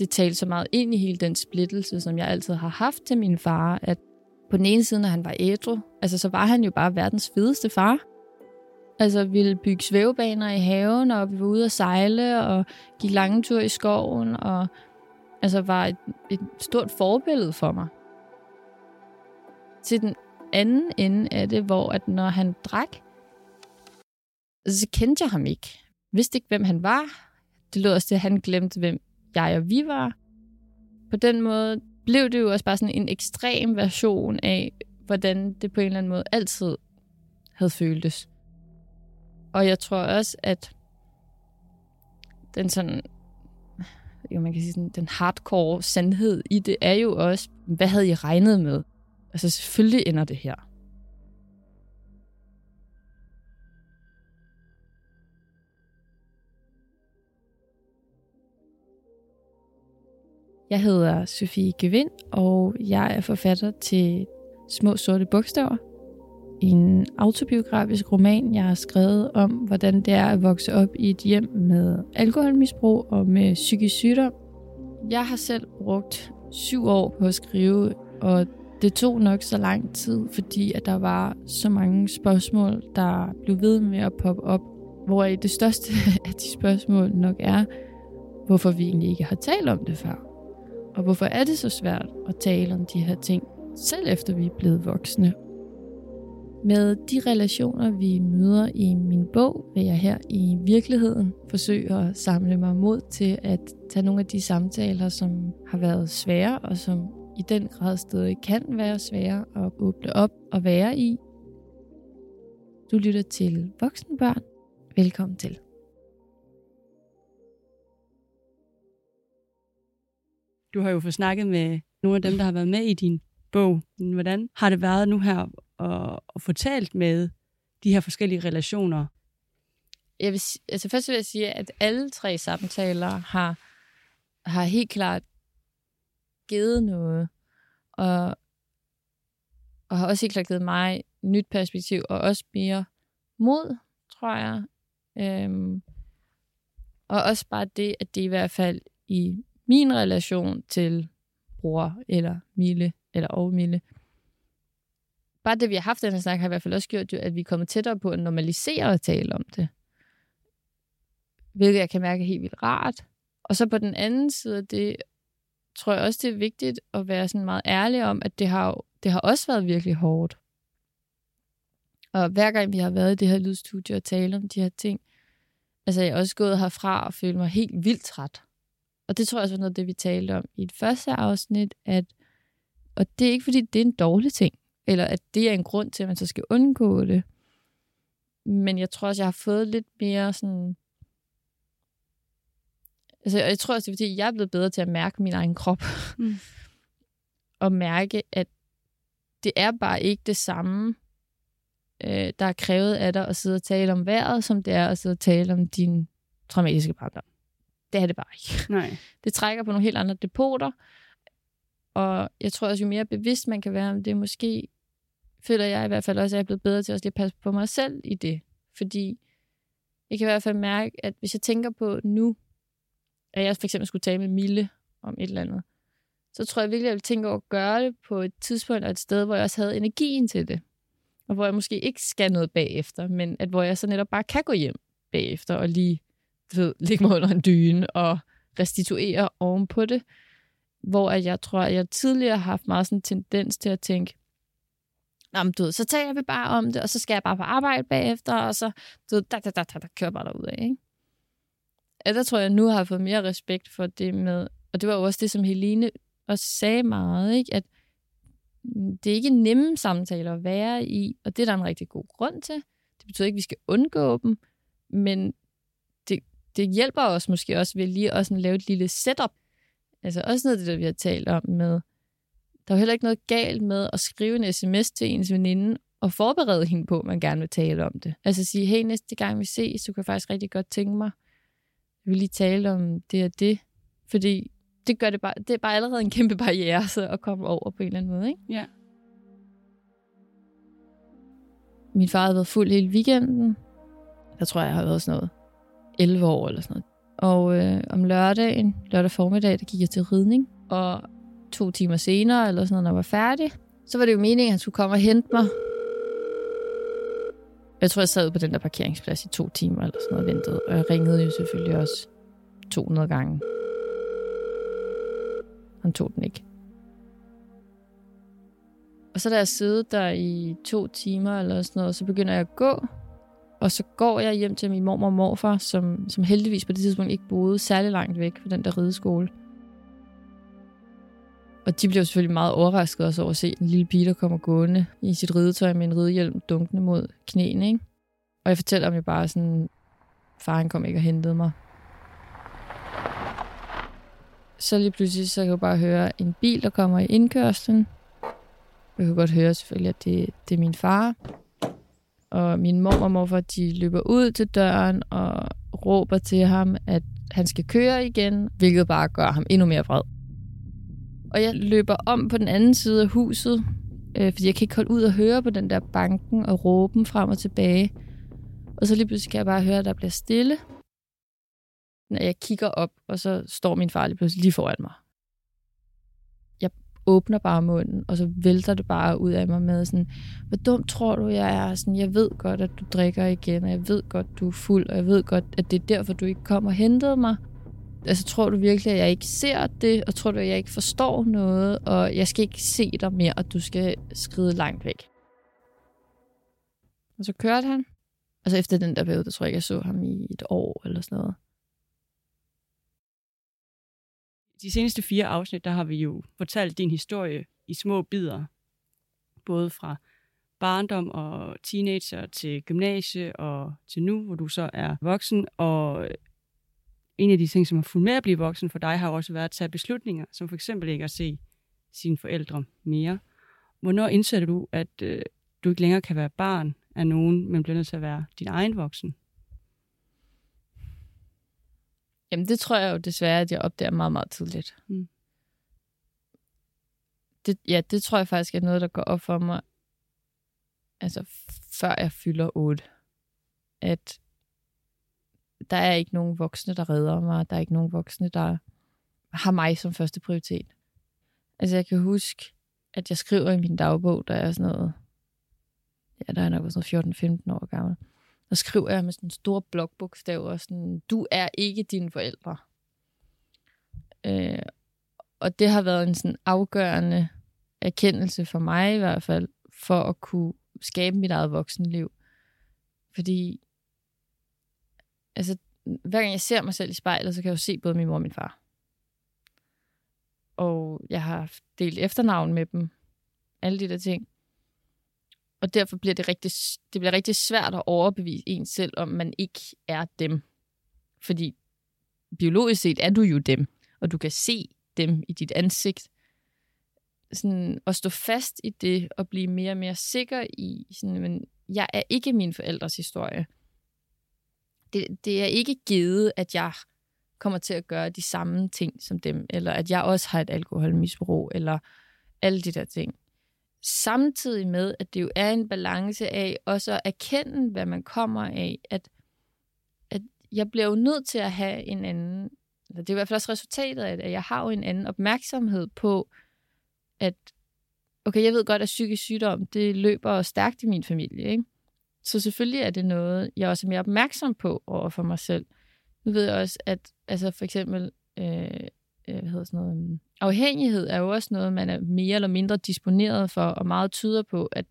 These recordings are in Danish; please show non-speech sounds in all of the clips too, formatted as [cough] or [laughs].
det talte så meget ind i hele den splittelse, som jeg altid har haft til min far, at på den ene side, når han var ædru, altså så var han jo bare verdens fedeste far. Altså ville bygge svævebaner i haven, og vi var ude at sejle, og gik lange ture i skoven, og altså var et, et stort forbillede for mig. Til den anden ende af det, hvor at når han drak, så kendte jeg ham ikke. Vidste ikke, hvem han var. Det lød også til, at han glemte, hvem jeg og vi var. På den måde blev det jo også bare sådan en ekstrem version af, hvordan det på en eller anden måde altid havde føltes. Og jeg tror også, at den sådan, jo man kan sige sådan, den hardcore sandhed i det er jo også, hvad havde I regnet med? Altså selvfølgelig ender det her. Jeg hedder Sofie Gevind, og jeg er forfatter til Små Sorte Bogstaver. En autobiografisk roman, jeg har skrevet om, hvordan det er at vokse op i et hjem med alkoholmisbrug og med psykisk sygdom. Jeg har selv brugt syv år på at skrive, og det tog nok så lang tid, fordi at der var så mange spørgsmål, der blev ved med at poppe op, hvor det største [laughs] af de spørgsmål nok er, hvorfor vi egentlig ikke har talt om det før. Og hvorfor er det så svært at tale om de her ting, selv efter vi er blevet voksne? Med de relationer, vi møder i min bog, vil jeg her i virkeligheden forsøge at samle mig mod til at tage nogle af de samtaler, som har været svære, og som i den grad stadig kan være svære at åbne op og være i. Du lytter til Voksenbørn. Velkommen til. Du har jo fået snakket med nogle af dem, der har været med i din bog. Hvordan har det været nu her at, at få talt med de her forskellige relationer? Jeg vil, altså først vil jeg sige, at alle tre samtaler har, har helt klart givet noget, og, og har også helt klart givet mig nyt perspektiv, og også mere mod, tror jeg. Øhm, og også bare det, at det i hvert fald i min relation til bror eller Mille, eller og Mille, bare det, vi har haft den her snak, har i hvert fald også gjort, at vi er kommet tættere på at normalisere og tale om det. Hvilket jeg kan mærke helt vildt rart. Og så på den anden side det, tror jeg også, det er vigtigt at være sådan meget ærlig om, at det har, det har også været virkelig hårdt. Og hver gang vi har været i det her lydstudie og tale om de her ting, altså jeg er også gået herfra og føler mig helt vildt træt. Og det tror jeg også var noget af det, vi talte om i det første afsnit, at, og det er ikke fordi, det er en dårlig ting, eller at det er en grund til, at man så skal undgå det. Men jeg tror også, jeg har fået lidt mere sådan... Altså, jeg tror også, det er fordi, jeg er blevet bedre til at mærke min egen krop. Mm. [laughs] og mærke, at det er bare ikke det samme, øh, der er krævet af dig at sidde og tale om vejret, som det er at sidde og tale om din traumatiske barndom. Det er det bare ikke. Nej. Det trækker på nogle helt andre depoter, og jeg tror også, jo mere bevidst man kan være om det, måske føler jeg i hvert fald også, at jeg er blevet bedre til at lige passe på mig selv i det. Fordi jeg kan i hvert fald mærke, at hvis jeg tænker på nu, at jeg for eksempel skulle tale med Mille om et eller andet, så tror jeg virkelig, at jeg vil tænke over at gøre det på et tidspunkt og et sted, hvor jeg også havde energien til det. Og hvor jeg måske ikke skal noget bagefter, men at hvor jeg så netop bare kan gå hjem bagefter og lige du ved, ligge mig under en dyne og restituere ovenpå det. Hvor at jeg tror, at jeg tidligere har haft meget sådan en tendens til at tænke, Jamen, du ved, så taler vi bare om det, og så skal jeg bare på arbejde bagefter, og så du ved, da, da, da, da, da, kører bare derud af, ikke? Ja, der tror jeg, nu har jeg fået mere respekt for det med, og det var jo også det, som Helene også sagde meget, ikke? at det er ikke nemme samtaler at være i, og det er der en rigtig god grund til. Det betyder ikke, at vi skal undgå dem, men det hjælper os måske også ved lige at lave et lille setup. Altså også noget af det, der vi har talt om med, der er jo heller ikke noget galt med at skrive en sms til ens veninde og forberede hende på, at man gerne vil tale om det. Altså sige, hey, næste gang vi ses, så kan jeg faktisk rigtig godt tænke mig, jeg vil lige tale om det og det. Fordi det gør det bare, det er bare allerede en kæmpe barriere så at komme over på en eller anden måde, ikke? Ja. Min far har været fuld hele weekenden. Der tror jeg, jeg har været sådan noget 11 år eller sådan noget. Og øh, om lørdagen, lørdag formiddag, der gik jeg til ridning. Og to timer senere, eller sådan noget, når jeg var færdig, så var det jo meningen, at han skulle komme og hente mig. Jeg tror, jeg sad på den der parkeringsplads i to timer eller sådan noget og ventede. Og jeg ringede jo selvfølgelig også 200 gange. Han tog den ikke. Og så da jeg sidder der i to timer eller sådan noget, så begynder jeg at gå. Og så går jeg hjem til min mormor og morfar, som, som heldigvis på det tidspunkt ikke boede særlig langt væk fra den der rideskole. Og de blev selvfølgelig meget overrasket også over at se en lille pige, der kommer gående i sit ridetøj med en ridehjelm dunkende mod knæene. Ikke? Og jeg fortæller dem jo bare sådan, faren kom ikke og hentede mig. Så lige pludselig, så kan jeg bare høre en bil, der kommer i indkørslen. Jeg kan godt høre selvfølgelig, at det, det er min far. Og min mor og morfar, de løber ud til døren og råber til ham, at han skal køre igen, hvilket bare gør ham endnu mere vred. Og jeg løber om på den anden side af huset, øh, fordi jeg kan ikke holde ud og høre på den der banken og råben frem og tilbage. Og så lige pludselig kan jeg bare høre, at der bliver stille. Når jeg kigger op, og så står min far lige pludselig lige foran mig. Åbner bare munden, og så vælter det bare ud af mig med sådan, hvor dumt tror du, jeg er? Sådan, jeg ved godt, at du drikker igen, og jeg ved godt, du er fuld, og jeg ved godt, at det er derfor, du ikke kom og hentede mig. Altså, tror du virkelig, at jeg ikke ser det, og tror du, at jeg ikke forstår noget, og jeg skal ikke se dig mere, og du skal skride langt væk? Og så kørte han. Altså efter den der periode, der tror jeg ikke, jeg så ham i et år eller sådan noget. De seneste fire afsnit, der har vi jo fortalt din historie i små bidder. Både fra barndom og teenager til gymnasie og til nu, hvor du så er voksen. Og en af de ting, som har fulgt med at blive voksen for dig, har også været at tage beslutninger, som for eksempel ikke at se sine forældre mere. Hvornår indsætter du, at øh, du ikke længere kan være barn af nogen, men bliver nødt til at være din egen voksen? Jamen, det tror jeg jo desværre, at jeg opdager meget, meget tidligt. Mm. Det, ja, det tror jeg faktisk er noget, der går op for mig, altså før jeg fylder 8. At der er ikke nogen voksne, der redder mig. Der er ikke nogen voksne, der har mig som første prioritet. Altså, jeg kan huske, at jeg skriver i min dagbog, der er sådan noget, ja, der er nok sådan 14-15 år gammel. Der skriver jeg med sådan store blokbogstaver, sådan, du er ikke dine forældre. Øh, og det har været en sådan afgørende erkendelse for mig i hvert fald, for at kunne skabe mit eget voksenliv. Fordi altså, hver gang jeg ser mig selv i spejlet, så kan jeg jo se både min mor og min far. Og jeg har delt efternavn med dem. Alle de der ting. Og derfor bliver det rigtig, det bliver rigtig svært at overbevise en selv, om man ikke er dem. Fordi biologisk set er du jo dem, og du kan se dem i dit ansigt. Sådan, at stå fast i det, og blive mere og mere sikker i, sådan, men jeg er ikke min forældres historie det, det er ikke givet, at jeg kommer til at gøre de samme ting som dem, eller at jeg også har et alkoholmisbrug, eller alle de der ting. Samtidig med, at det jo er en balance af også at erkende, hvad man kommer af, at, at jeg bliver jo nødt til at have en anden, eller det er i hvert fald også resultatet af det, at jeg har jo en anden opmærksomhed på, at okay, jeg ved godt, at psykisk sygdom, det løber stærkt i min familie, ikke? Så selvfølgelig er det noget, jeg også er mere opmærksom på over for mig selv. Nu ved jeg også, at altså for eksempel, øh hvad hedder sådan noget, um, afhængighed er jo også noget, man er mere eller mindre disponeret for, og meget tyder på, at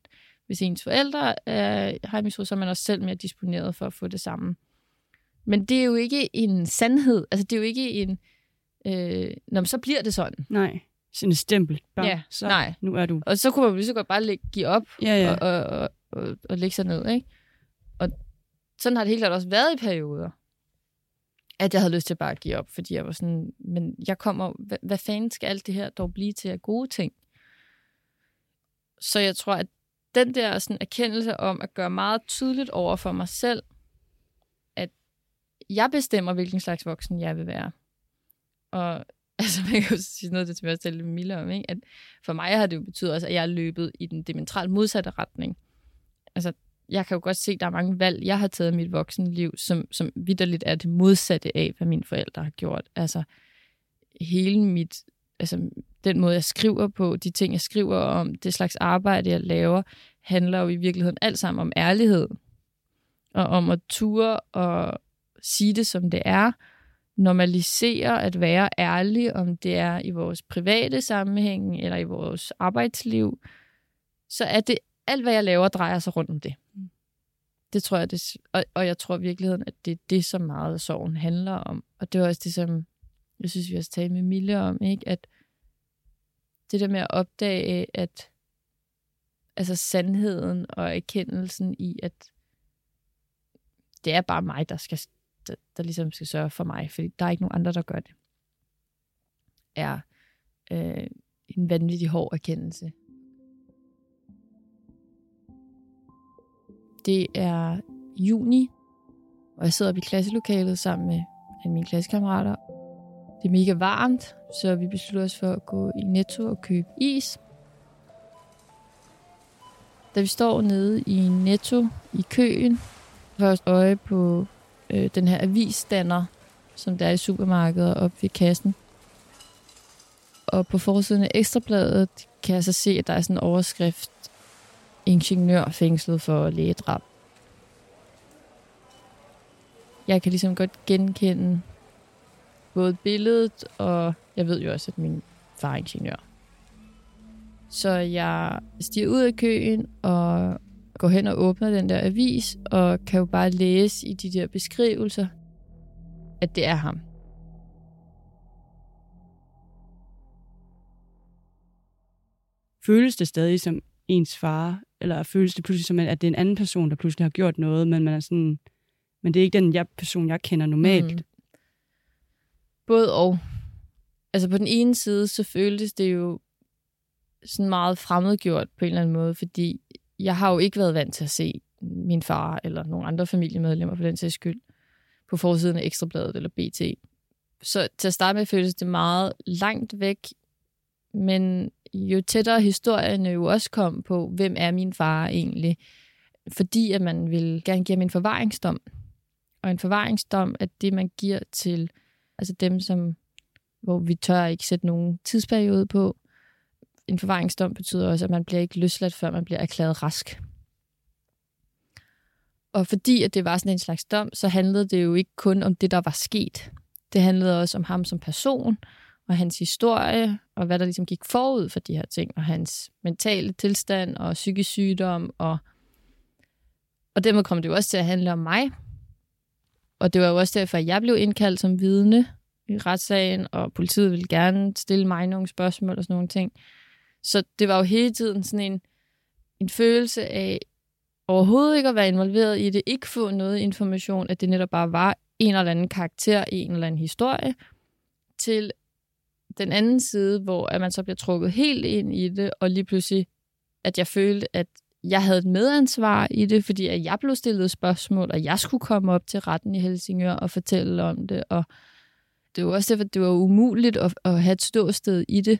hvis ens forældre øh, har misbrug, så er man også selv mere disponeret for at få det samme. Men det er jo ikke en sandhed. Altså, det er jo ikke en... Øh, når så bliver det sådan. Nej, sådan et stempel. Bare, ja, så nej. Nu er du. Og så kunne man lige så godt bare lægge, give op ja, ja. Og, og, og, og, og lægge sig ned, ikke? Og sådan har det helt klart også været i perioder, at jeg havde lyst til bare at give op, fordi jeg var sådan, men jeg kommer, hvad, hvad fanden skal alt det her dog blive til af gode ting? Så jeg tror, at den der sådan erkendelse om at gøre meget tydeligt over for mig selv, at jeg bestemmer, hvilken slags voksen jeg vil være. Og [laughs] altså, man kan jo sige noget, det som jeg også Mille om, ikke? at for mig har det jo betydet også, at jeg er løbet i den dimensionalt modsatte retning altså, jeg kan jo godt se, at der er mange valg, jeg har taget i mit voksenliv, som, som vidderligt er det modsatte af, hvad mine forældre har gjort. Altså, hele mit, altså, den måde, jeg skriver på, de ting, jeg skriver om, det slags arbejde, jeg laver, handler jo i virkeligheden alt sammen om ærlighed. Og om at ture og sige det, som det er. Normalisere at være ærlig, om det er i vores private sammenhæng eller i vores arbejdsliv. Så er det alt, hvad jeg laver, drejer sig rundt om det. Det tror jeg, det, og, og jeg tror i virkeligheden, at det er det, som meget sorgen handler om. Og det er også det, som jeg synes, vi har talt med Mille om, ikke? at det der med at opdage, at altså sandheden og erkendelsen i, at det er bare mig, der skal der, der ligesom skal sørge for mig, fordi der er ikke nogen andre, der gør det, er øh, en vanvittig hård erkendelse. Det er juni, og jeg sidder oppe i klasselokalet sammen med mine klassekammerater. Det er mega varmt, så vi beslutter os for at gå i Netto og købe is. Da vi står nede i Netto i køen, først øje på øh, den her avisstander, som der er i supermarkedet op ved kassen. Og på forsiden af ekstrabladet kan jeg så se, at der er sådan en overskrift, ingeniør fængslet for lægedrab. Jeg kan ligesom godt genkende både billedet, og jeg ved jo også, at min far er ingeniør. Så jeg stiger ud af køen og går hen og åbner den der avis, og kan jo bare læse i de der beskrivelser, at det er ham. Føles det stadig som ens far, eller føles det pludselig som, at det er en anden person, der pludselig har gjort noget, men man er sådan, men det er ikke den jeg, person, jeg kender normalt. Mm. Både og. Altså på den ene side, så føltes det jo sådan meget fremmedgjort på en eller anden måde, fordi jeg har jo ikke været vant til at se min far eller nogle andre familiemedlemmer for den sags skyld på forsiden af Ekstrabladet eller BT. Så til at starte med føltes det meget langt væk, men jo tættere historierne jo også kom på, hvem er min far egentlig, fordi at man vil gerne give ham en forvaringsdom. Og en forvaringsdom er det, man giver til altså dem, som, hvor vi tør ikke sætte nogen tidsperiode på, en forvaringsdom betyder også, at man bliver ikke løsladt, før man bliver erklæret rask. Og fordi at det var sådan en slags dom, så handlede det jo ikke kun om det, der var sket. Det handlede også om ham som person, og hans historie, og hvad der ligesom gik forud for de her ting, og hans mentale tilstand, og psykisk sygdom, og, og dermed kom det jo også til at handle om mig. Og det var jo også derfor, at jeg blev indkaldt som vidne i retssagen, og politiet ville gerne stille mig nogle spørgsmål og sådan nogle ting. Så det var jo hele tiden sådan en, en følelse af overhovedet ikke at være involveret i det, ikke få noget information, at det netop bare var en eller anden karakter i en eller anden historie, til den anden side, hvor at man så bliver trukket helt ind i det, og lige pludselig, at jeg følte, at jeg havde et medansvar i det, fordi at jeg blev stillet spørgsmål, og jeg skulle komme op til retten i Helsingør og fortælle om det, og det var også derfor, det var umuligt at, at have et ståsted i det,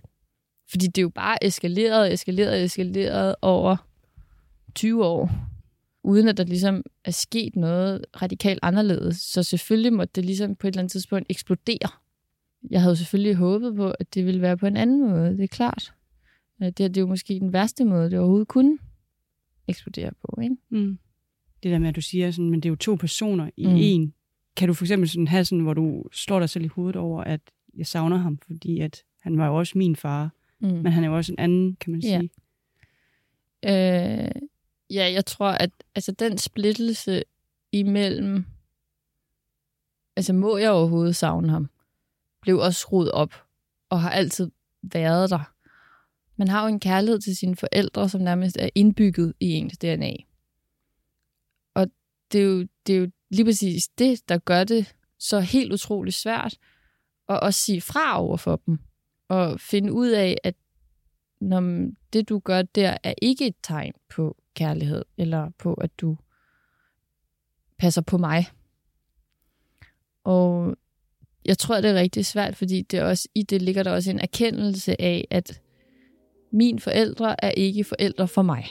fordi det er jo bare eskaleret, eskaleret, eskaleret over 20 år, uden at der ligesom er sket noget radikalt anderledes. Så selvfølgelig måtte det ligesom på et eller andet tidspunkt eksplodere. Jeg havde selvfølgelig håbet på, at det ville være på en anden måde, det er klart. Det, det er jo måske den værste måde, det overhovedet kunne eksplodere på. Ikke? Mm. Det der med, at du siger, sådan, men det er jo to personer i mm. en. Kan du for eksempel sådan have sådan, hvor du slår dig selv i hovedet over, at jeg savner ham, fordi at han var jo også min far, Mm. Men han er jo også en anden, kan man sige. Ja, øh, ja jeg tror, at altså, den splittelse imellem, altså må jeg overhovedet savne ham, blev også rodet op, og har altid været der. Man har jo en kærlighed til sine forældre, som nærmest er indbygget i ens DNA. Og det er jo, det er jo lige præcis det, der gør det så helt utroligt svært at også sige fra over for dem og finde ud af, at når det, du gør der, er ikke et tegn på kærlighed, eller på, at du passer på mig. Og jeg tror, det er rigtig svært, fordi det også, i det ligger der også en erkendelse af, at mine forældre er ikke forældre for mig.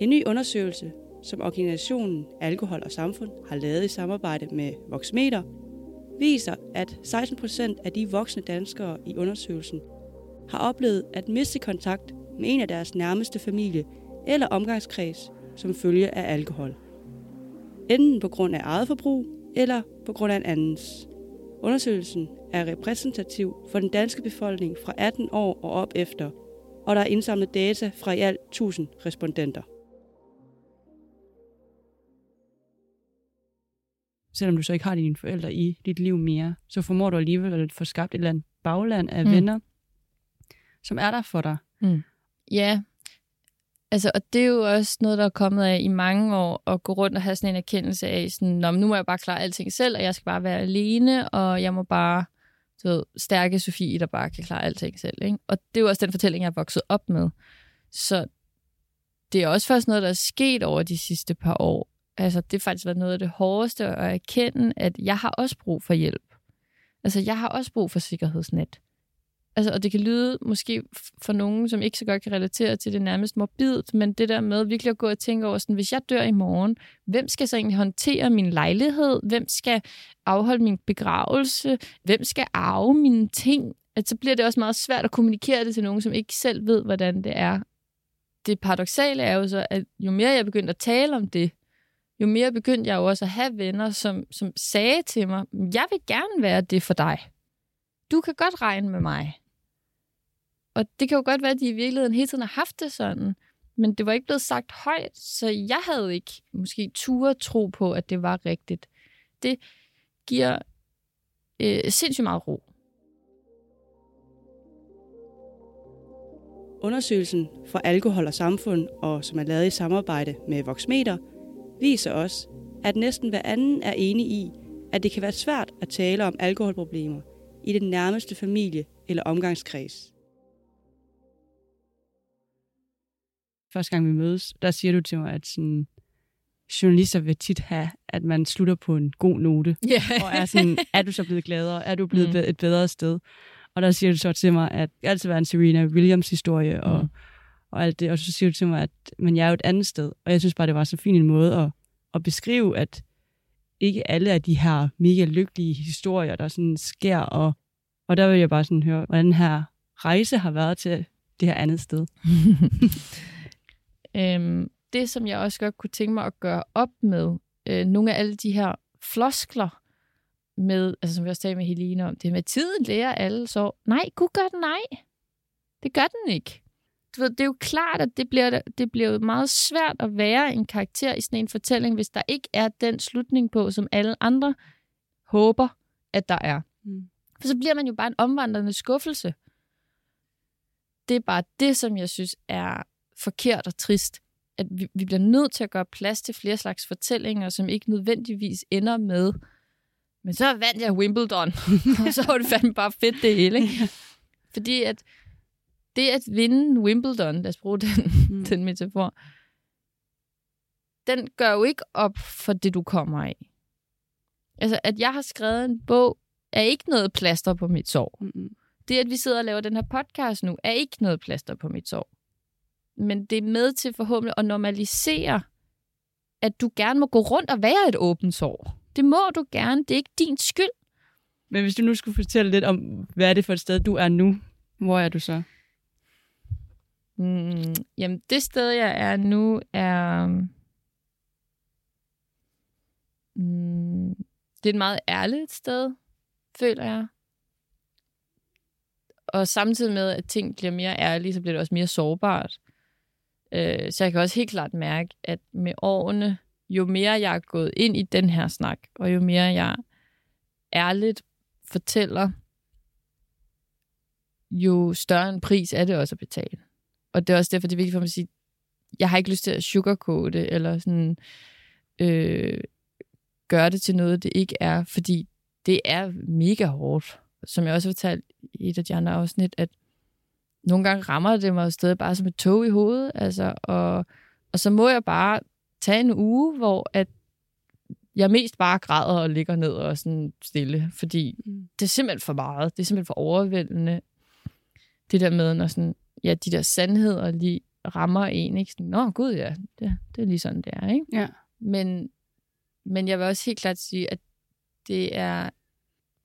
En ny undersøgelse, som organisationen Alkohol og Samfund har lavet i samarbejde med Voxmeter, viser, at 16 procent af de voksne danskere i undersøgelsen har oplevet at miste kontakt med en af deres nærmeste familie eller omgangskreds som følge af alkohol. Enten på grund af eget forbrug eller på grund af en andens. Undersøgelsen er repræsentativ for den danske befolkning fra 18 år og op efter, og der er indsamlet data fra i alt 1000 respondenter. Selvom du så ikke har dine forældre i dit liv mere, så formår du alligevel at få skabt et eller andet bagland af mm. venner, som er der for dig. Mm. Ja, altså, og det er jo også noget, der er kommet af i mange år, at gå rundt og have sådan en erkendelse af, sådan, nu må jeg bare klare alting selv, og jeg skal bare være alene, og jeg må bare, du ved, stærke Sofie, der bare kan klare alting selv. Ikke? Og det er jo også den fortælling, jeg er vokset op med. Så det er også først noget, der er sket over de sidste par år. Altså, det har faktisk været noget af det hårdeste at erkende, at jeg har også brug for hjælp. Altså, jeg har også brug for sikkerhedsnet. Altså, og det kan lyde måske for nogen, som ikke så godt kan relatere til det nærmest morbidt, men det der med virkelig at gå og tænke over, sådan, hvis jeg dør i morgen, hvem skal så egentlig håndtere min lejlighed? Hvem skal afholde min begravelse? Hvem skal arve mine ting? At så bliver det også meget svært at kommunikere det til nogen, som ikke selv ved, hvordan det er. Det paradoxale er jo så, at jo mere jeg begyndte at tale om det, jo mere begyndte jeg jo også at have venner, som, som sagde til mig, jeg vil gerne være det for dig. Du kan godt regne med mig. Og det kan jo godt være, at de i virkeligheden hele tiden har haft det sådan, men det var ikke blevet sagt højt, så jeg havde ikke måske ture tro på, at det var rigtigt. Det giver øh, sindssygt meget ro. Undersøgelsen for alkohol og samfund, og som er lavet i samarbejde med Voxmeter, viser også, at næsten hver anden er enig i, at det kan være svært at tale om alkoholproblemer i den nærmeste familie eller omgangskreds. Første gang vi mødes, der siger du til mig, at sådan, journalister vil tit have, at man slutter på en god note. Yeah. og er sådan, er du så blevet gladere? Er du blevet mm. et bedre sted? Og der siger du så til mig, at det altid været en Serena Williams historie, og, mm. og alt det. Og så siger du til mig, at men jeg er jo et andet sted. Og jeg synes bare, det var så fin en måde at, at beskrive, at ikke alle af de her mega lykkelige historier, der sådan sker. Og, og der vil jeg bare sådan høre, hvordan den her rejse har været til det her andet sted. [laughs] Øhm, det, som jeg også godt kunne tænke mig at gøre op med, øh, nogle af alle de her floskler, med, altså som vi også talte med Helene om, det med tiden lærer alle så. Nej, Gud gør den nej. Det gør den ikke. Du ved, det er jo klart, at det bliver, det bliver meget svært at være en karakter i sådan en fortælling, hvis der ikke er den slutning på, som alle andre håber, at der er. Mm. For så bliver man jo bare en omvandrende skuffelse. Det er bare det, som jeg synes er forkert og trist. At vi, vi bliver nødt til at gøre plads til flere slags fortællinger, som ikke nødvendigvis ender med, men så vandt jeg Wimbledon, [laughs] og så var det fandme bare fedt det hele. Ikke? [laughs] Fordi at det at vinde Wimbledon, lad os bruge den, mm. den metafor, den gør jo ikke op for det, du kommer af. Altså, at jeg har skrevet en bog, er ikke noget plaster på mit sår. Mm-hmm. Det, at vi sidder og laver den her podcast nu, er ikke noget plaster på mit sår men det er med til forhåbentlig at normalisere, at du gerne må gå rundt og være et åbent sår. Det må du gerne. Det er ikke din skyld. Men hvis du nu skulle fortælle lidt om, hvad er det for et sted, du er nu? Hvor er du så? Mm, jamen, det sted, jeg er nu, er... Mm, det er et meget ærligt sted, føler jeg. Og samtidig med, at ting bliver mere ærlige, så bliver det også mere sårbart. Øh, så jeg kan også helt klart mærke, at med årene, jo mere jeg er gået ind i den her snak, og jo mere jeg ærligt fortæller, jo større en pris er det også at betale. Og det er også derfor, det er vigtigt for mig at sige, jeg har ikke lyst til at sugarcoate, eller sådan, øh, gøre det til noget, det ikke er, fordi det er mega hårdt. Som jeg også har fortalt i et af de andre afsnit, at nogle gange rammer det mig stadig bare som et tog i hovedet, altså, og, og så må jeg bare tage en uge, hvor at jeg mest bare græder og ligger ned og sådan stille, fordi mm. det er simpelthen for meget. Det er simpelthen for overvældende. Det der med, når sådan, ja, de der sandheder lige rammer en. Ikke? Sådan, Nå, gud ja, det, det er lige sådan, det er. Ikke? Ja. Men, men jeg vil også helt klart sige, at det er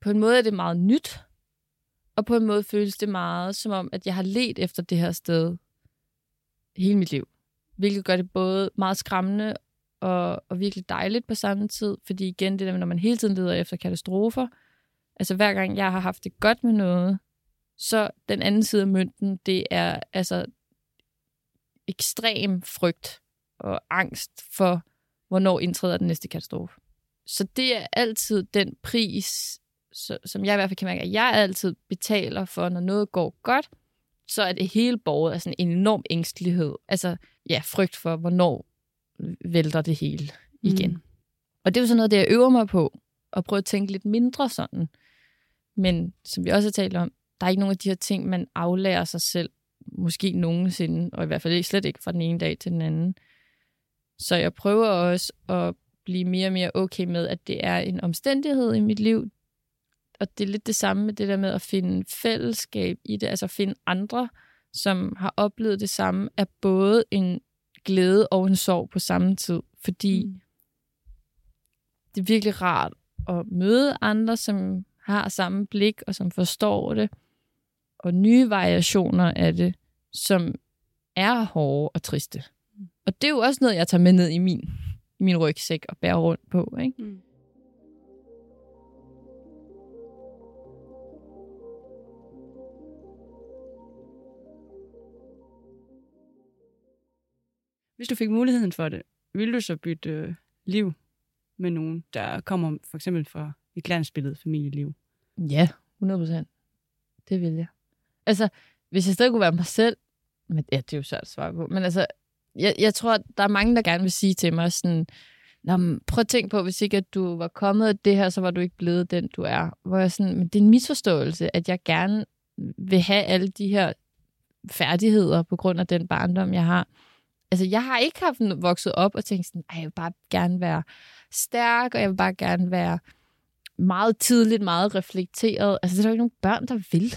på en måde er det meget nyt, og på en måde føles det meget som om, at jeg har let efter det her sted hele mit liv. Hvilket gør det både meget skræmmende og, og virkelig dejligt på samme tid, fordi igen, det der når man hele tiden leder efter katastrofer, altså hver gang jeg har haft det godt med noget, så den anden side af mønten, det er altså ekstrem frygt og angst for, hvornår indtræder den næste katastrofe. Så det er altid den pris, som jeg i hvert fald kan mærke, at jeg altid betaler for, når noget går godt, så er det hele borget af sådan en enorm ængstelighed. Altså, ja, frygt for, hvornår vælter det hele igen. Mm. Og det er jo sådan noget, det jeg øver mig på, at prøve at tænke lidt mindre sådan. Men som vi også har talt om, der er ikke nogen af de her ting, man aflærer sig selv, måske nogensinde, og i hvert fald slet ikke fra den ene dag til den anden. Så jeg prøver også at blive mere og mere okay med, at det er en omstændighed i mit liv. Og det er lidt det samme med det der med at finde fællesskab i det, altså finde andre, som har oplevet det samme, er både en glæde og en sorg på samme tid. Fordi mm. det er virkelig rart at møde andre, som har samme blik og som forstår det. Og nye variationer af det, som er hårde og triste. Mm. Og det er jo også noget, jeg tager med ned i min, i min rygsæk og bærer rundt på. Ikke? Mm. Hvis du fik muligheden for det, ville du så bytte øh, liv med nogen, der kommer for eksempel fra et glansbillede familieliv? Ja, 100 procent. Det vil jeg. Altså, hvis jeg stadig kunne være mig selv, men ja, det er jo svært at svare på, men altså, jeg, jeg tror, der er mange, der gerne vil sige til mig sådan, Nå, men prøv at tænke på, hvis ikke at du var kommet af det her, så var du ikke blevet den, du er. Hvor jeg sådan, men det er en misforståelse, at jeg gerne vil have alle de her færdigheder på grund af den barndom, jeg har altså jeg har ikke haft vokset op og tænkt sådan, jeg vil bare gerne være stærk, og jeg vil bare gerne være meget tidligt, meget reflekteret. Altså, det er der jo ikke nogen børn, der vil.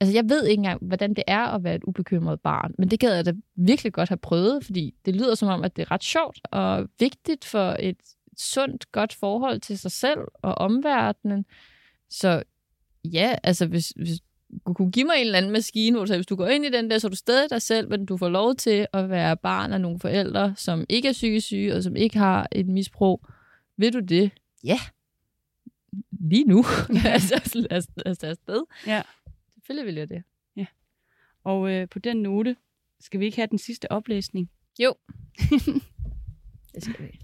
Altså, jeg ved ikke engang, hvordan det er at være et ubekymret barn, men det gad jeg da virkelig godt have prøvet, fordi det lyder som om, at det er ret sjovt og vigtigt for et sundt, godt forhold til sig selv og omverdenen. Så ja, altså hvis, hvis kunne give mig en eller anden maskine, hvor du hvis du går ind i den der, så er du stadig dig selv, men du får lov til at være barn af nogle forældre, som ikke er psykisk syge, og som ikke har et misbrug. Vil du det? Ja. Lige nu. [laughs] [laughs] altså, lad os, lad os tage afsted. Ja. Selvfølgelig vil jeg det. Ja. Og øh, på den note, skal vi ikke have den sidste oplæsning? Jo. [laughs] det skal vi.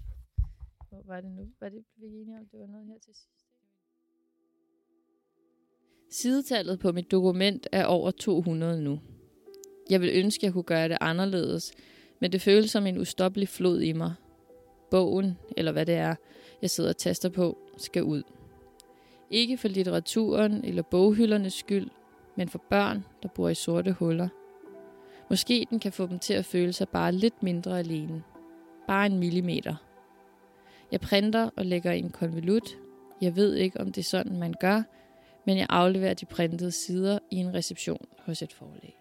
Hvor var det nu? Var det, vi enige om, det var noget her til sidst? Sidetallet på mit dokument er over 200 nu. Jeg vil ønske, jeg kunne gøre det anderledes, men det føles som en ustoppelig flod i mig. Bogen, eller hvad det er, jeg sidder og taster på, skal ud. Ikke for litteraturen eller boghyldernes skyld, men for børn, der bor i sorte huller. Måske den kan få dem til at føle sig bare lidt mindre alene. Bare en millimeter. Jeg printer og lægger i en konvolut. Jeg ved ikke, om det er sådan, man gør, men jeg afleverer de printede sider i en reception hos et forlag.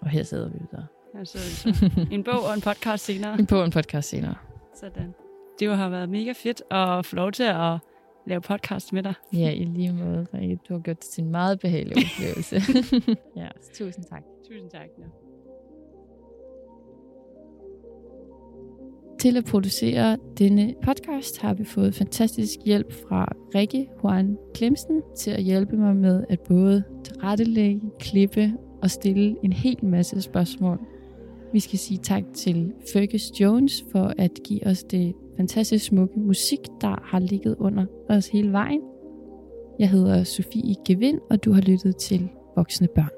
Og her sidder vi der. Her sidder vi så. [laughs] En bog og en podcast senere. En bog og en podcast senere. Sådan. Det har været mega fedt at få lov til at lave podcast med dig. Ja, i lige måde. Du har gjort det til en meget behagelig oplevelse. [laughs] ja, tusind tak. Tusind tak. Ja. Til at producere denne podcast har vi fået fantastisk hjælp fra Rikke Juan Klemsen til at hjælpe mig med at både tilrettelægge, klippe og stille en hel masse spørgsmål. Vi skal sige tak til Fergus Jones for at give os det fantastisk smukke musik, der har ligget under os hele vejen. Jeg hedder Sofie Gevind, og du har lyttet til Voksne Børn.